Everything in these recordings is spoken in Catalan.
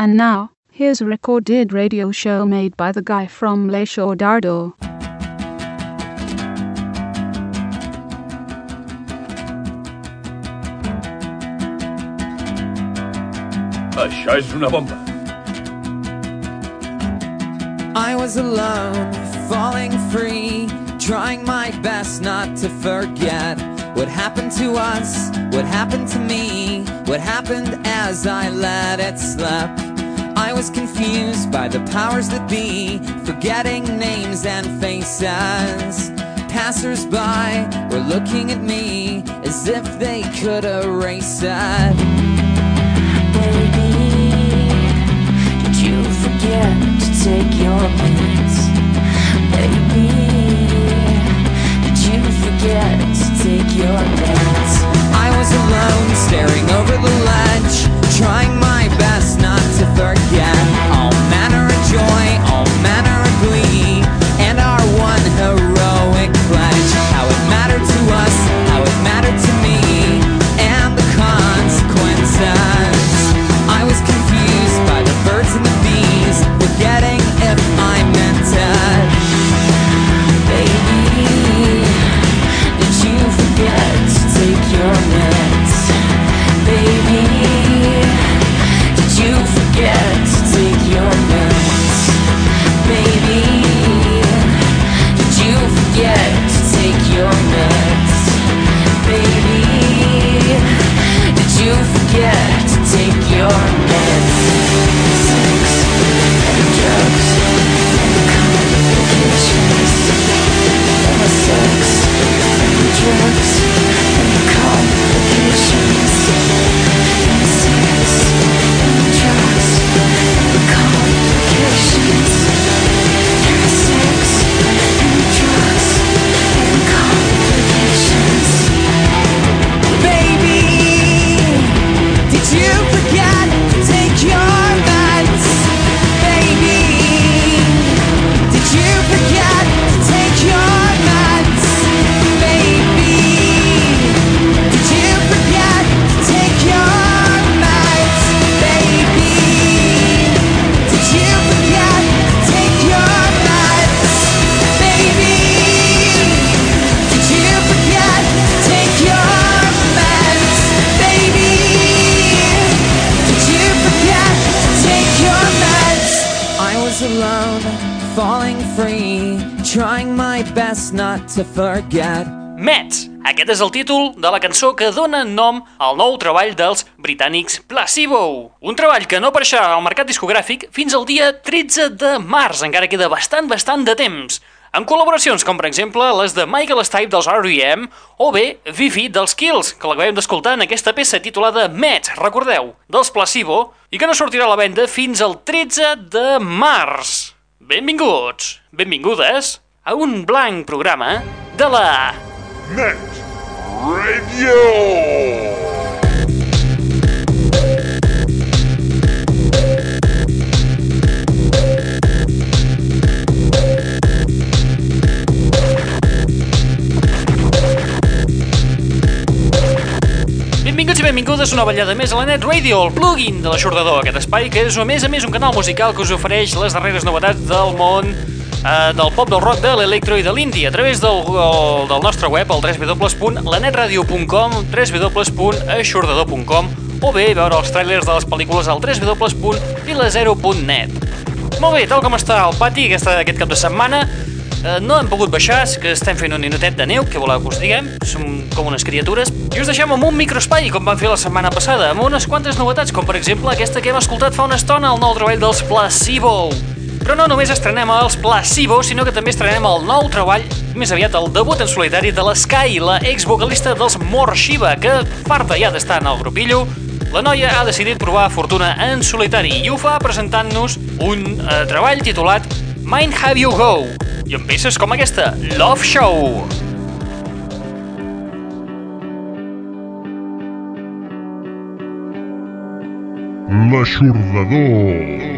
And now, here's a recorded radio show made by the guy from Le Dardo. Això és una bomba. I was alone, falling free, trying my best not to forget what happened to us, what happened to me, what happened as I let it slip. I was confused by the powers that be, forgetting names and faces. Passers by were looking at me as if they could erase it. Baby, did you forget to take your meds? Baby, did you forget to take your meds? I was alone, staring over the ledge, trying falling free, trying my best not to forget. Mets. Aquest és el títol de la cançó que dona nom al nou treball dels britànics Placebo. Un treball que no apareixerà al mercat discogràfic fins al dia 13 de març, encara queda bastant, bastant de temps. Amb col·laboracions com, per exemple, les de Michael Stipe dels R.E.M. o bé Vivi dels Kills, que l'acabem d'escoltar en aquesta peça titulada Mets, recordeu, dels Placebo, i que no sortirà a la venda fins al 13 de març. Benvinguts, benvingudes a un blanc programa de la... Net Radio! Benvingudes una ballada més a la Net Radio, el plugin de l'aixordador, aquest espai que és a més a més un canal musical que us ofereix les darreres novetats del món eh, del pop, del rock, de l'electro i de l'indie a través del, el, del nostre web, el www.lanetradio.com www.aixordador.com o bé veure els trailers de les pel·lícules al www.vilazero.net Molt bé, tal com està el pati aquesta, aquest cap de setmana, eh, no hem pogut baixar, és que estem fent un ninotet de neu, que voleu que us diguem, som com unes criatures, i us deixem amb un microespai, com vam fer la setmana passada, amb unes quantes novetats, com per exemple aquesta que hem escoltat fa una estona, el nou treball dels Placebo. Però no només estrenem els Placebo, sinó que també estrenem el nou treball, més aviat el debut en solitari de l'Sky, la ex-vocalista dels Morshiva, que farta ja d'estar en el grupillo, la noia ha decidit provar fortuna en solitari i ho fa presentant-nos un eh, treball titulat Mind Have You Go i amb peces com aquesta, Love Show. L'aixordador. Sit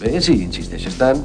bé, sí, insisteixes estan...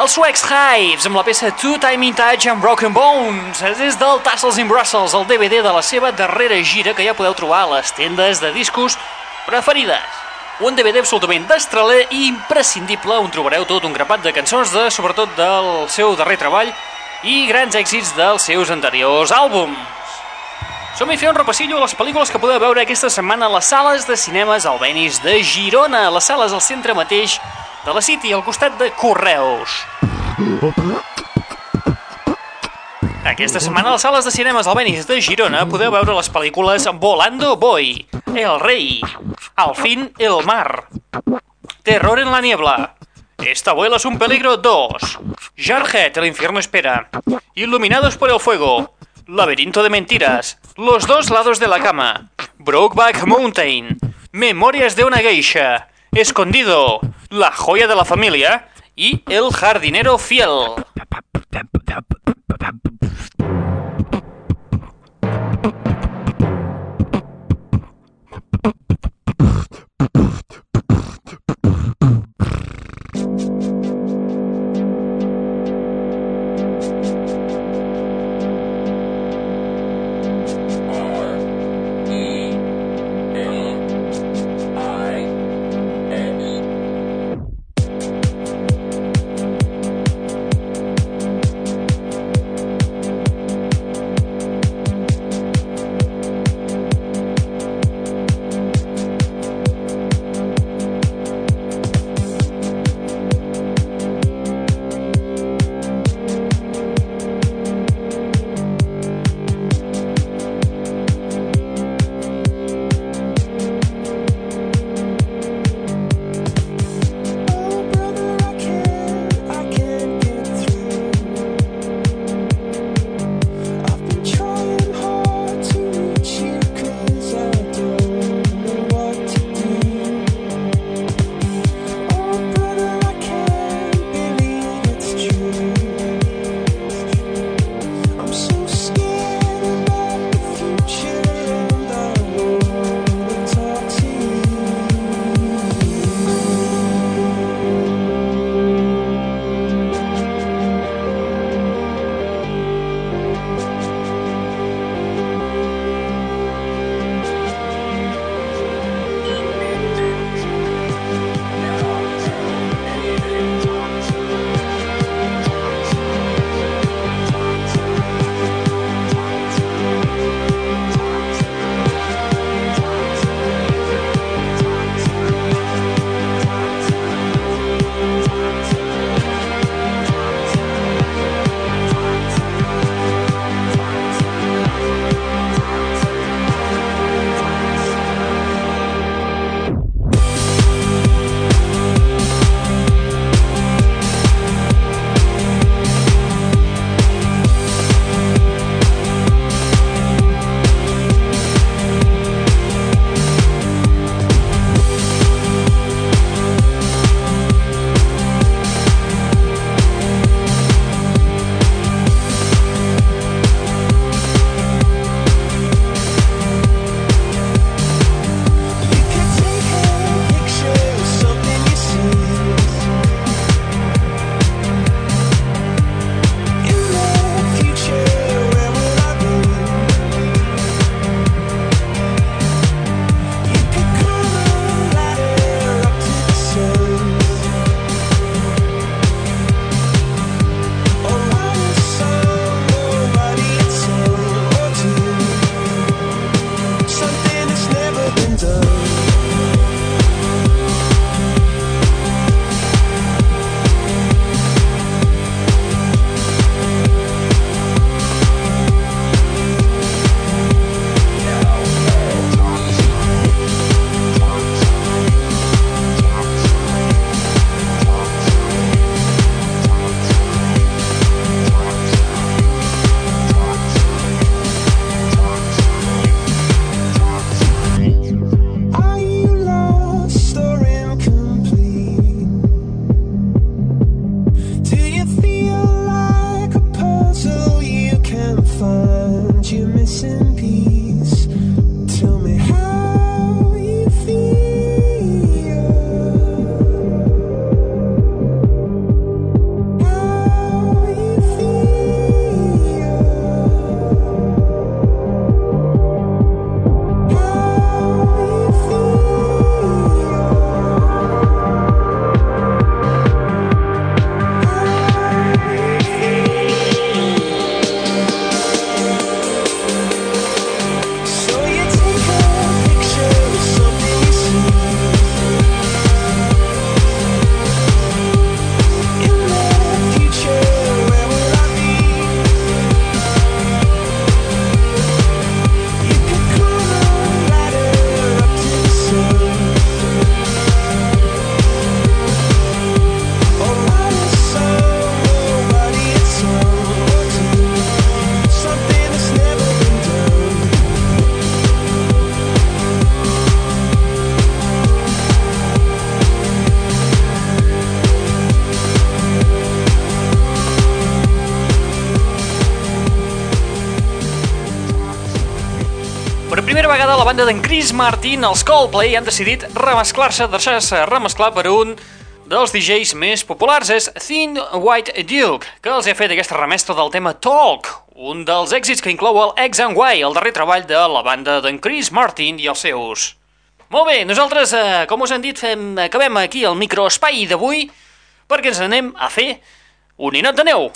Els suecs Hives, amb la peça Two Time in Touch and Broken Bones, és del Tassels in Brussels, el DVD de la seva darrera gira que ja podeu trobar a les tendes de discos preferides. Un DVD absolutament destraler i imprescindible on trobareu tot un grapat de cançons, de, sobretot del seu darrer treball i grans èxits dels seus anteriors àlbums. Som-hi fer un repassillo a les pel·lícules que podeu veure aquesta setmana a les sales de cinemes Albenis de Girona, a les sales al centre mateix de la City, al costat de Correus. Aquesta setmana a les sales de cinemes Albenis de Girona podeu veure les pel·lícules Volando Boy, El Rey, Al fin el mar, Terror en la niebla, Esta abuela es un peligro 2, Jarhead, el infierno espera, Iluminados por el fuego, Laberinto de mentiras. Los dos lados de la cama. Brokeback Mountain. Memorias de una geisha. Escondido. La joya de la familia. Y el jardinero fiel. Banda d'en Chris Martin, els Coldplay, han decidit remesclar-se, deixar-se remesclar per un dels DJs més populars, és Thin White Duke, que els ha fet aquesta remestra del tema Talk, un dels èxits que inclou el X and Y, el darrer treball de la banda d'en Chris Martin i els seus. Molt bé, nosaltres, eh, com us hem dit, fem, acabem aquí el microespai d'avui perquè ens anem a fer un ninot de neu.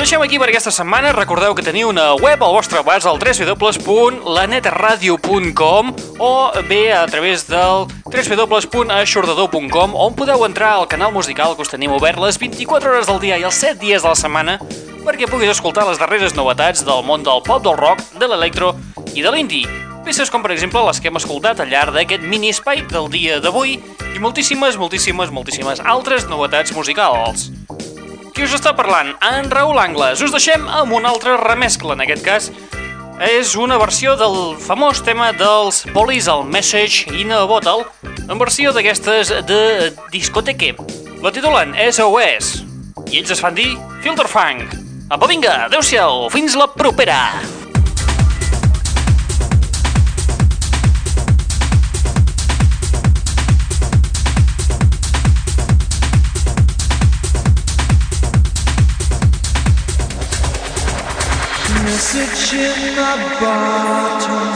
Deixem aquí per aquesta setmana. Recordeu que teniu una web al vostre abast al www.lanetradio.com o bé a través del www.aixordador.com on podeu entrar al canal musical que us tenim obert les 24 hores del dia i els 7 dies de la setmana perquè puguis escoltar les darreres novetats del món del pop, del rock, de l'electro i de l'indie. Peces com, per exemple, les que hem escoltat al llarg d'aquest mini-espai del dia d'avui i moltíssimes, moltíssimes, moltíssimes altres novetats musicals. Qui us està parlant? En Raül Angles. Us deixem amb una altra remescla, en aquest cas. És una versió del famós tema dels Police, el Message in a Bottle, en versió d'aquestes de discoteque. La titulen SOS. I ells es fan dir Filter Funk. Apa, vinga, adeu-siau, fins la propera. Message in a bottle.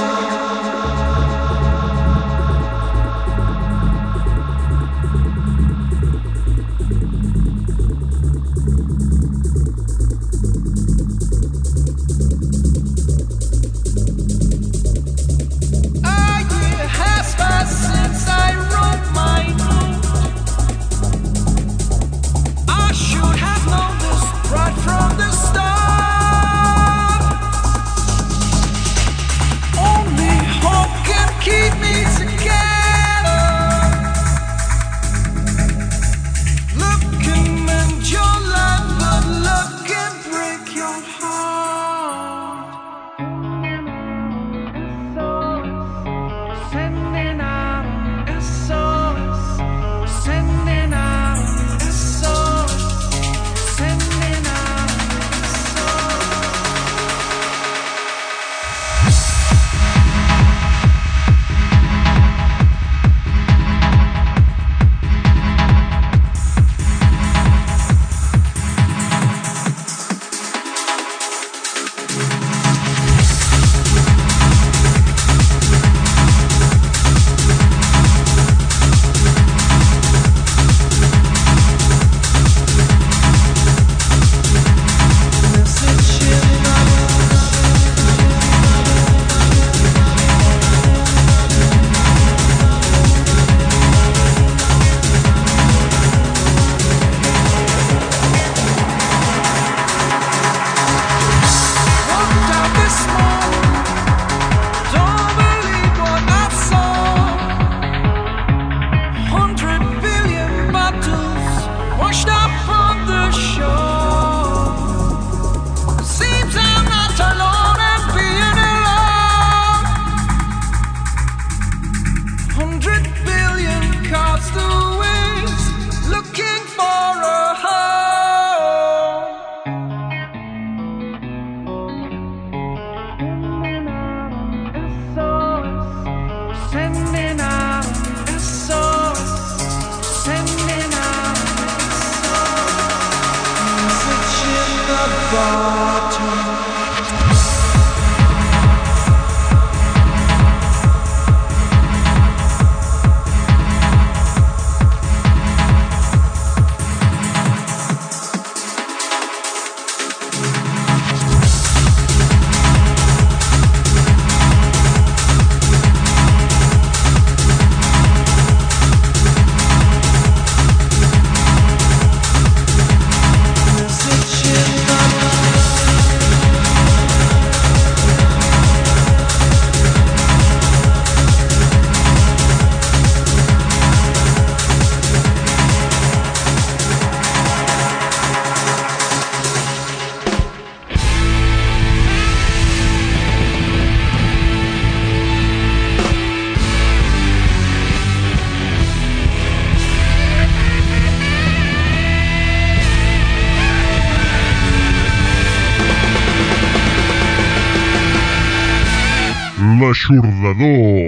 L'aixordador.